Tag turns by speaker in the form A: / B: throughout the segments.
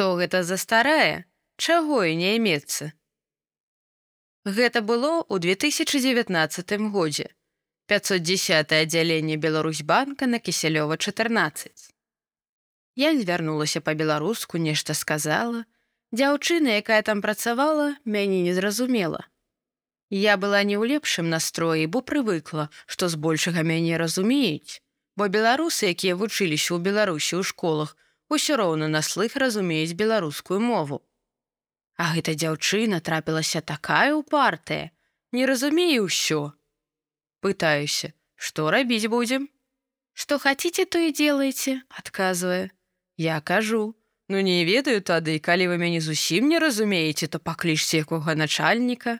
A: Што гэта за старая, чаго і не імецца. Гэта было ў 2019 годзе. 510 аддзяленне Беларусьбанка на кісялёва 14. Я звярнулася па-беларуску, нешта сказала. Дзяўчына, якая там працавала, мяне не зразумела. Я была не ў лепшым настроі, бо прывыкла, што збольшага мяне разумеюць, бо беларусы, якія вучыліся ў Беларусі ў школах, усё роўна на слых разумеюць беларускую мову. А гэта дзяўчына трапілася такая упартая, не разумею ўсё. Пытаюся, што рабіць будзем? Што хаце, то і делаеце, адказвае. Я кажу: Ну не ведаю тады, калі вы мяне зусім не разумееце, то паклічце якога начальніка,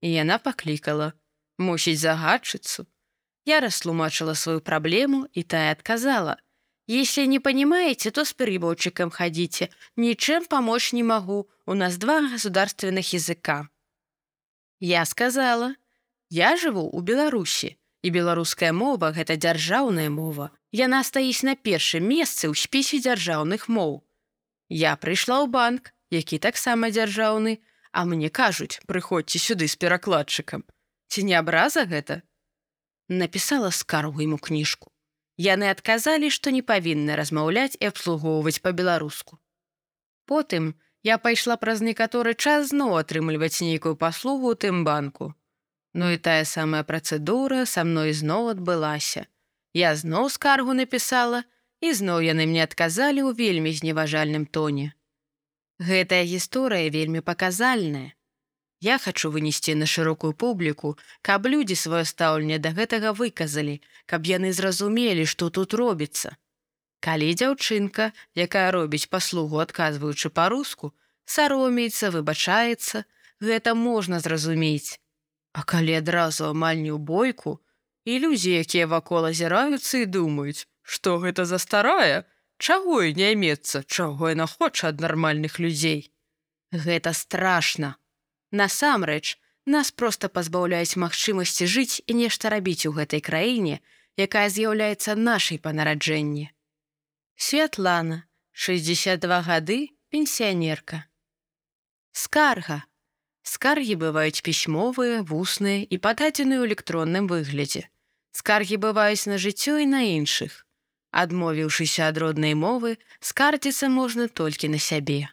A: і яна паклікала мусіць загадчыцу я растлумачыла сваю праблему і тая адказала если не понимаете то с переборчиком ходите ничем помочь не могу у нас два государственных языка я сказала я живу у беларусі і беларуская мова гэта дзяржаўная мова яна стаіць на першым месцы ў спісе дзяржаўных моў я прыйшла ў банк які таксама дзяржаўны А мне кажуць, прыходзьце сюды з перакладчыкам. Ці не абраза гэта? Напісала скаргу ему кніжку. Яны адказалі, што не павінны размаўляць і абслугоўваць па-беларуску. Потым я пайшла праз некаторы час зноў атрымліваць нейкую паслугу ў тым банку. Ну і тая самая працэдура са мной зноў адбылася. Я зноў скаргу напісала, і зноў яны мне адказалі ў вельмі зневажальным тоне. Гэтая гісторыя вельмі паказальная. Я хачу вынесці на шырокую публіку, каб людзі сваё стаўленне да гэтага выказалі, каб яны зразумелі, што тут робіцца. Калі дзяўчынка, якая робіць паслугу, адказваючы па-руску, саромеецца, выбачаецца, гэта можна зразумець. А калі адразу амаль не ў бойку, і людзі, якія вакол азіраюцца і думаюць, што гэта за старая, Чаго і не імецца, чаго яна хоча ад нармальных людзей. Гэта страшна. Насамрэч, нас проста пазбаўляюць магчымасці жыць і нешта рабіць у гэтай краіне, якая з'яўляецца нашай па нараджэнні. Святлана, 62 гады, пенсіянерка. Скарга. Скаргі бываюць пісьмовыя, вусныя і пададзены ў электронным выглядзе. Скаргі бываюць на жыццё і на іншых. Адмовіўшыся ад роднай мовы, скардзіцца можна толькі на сябе.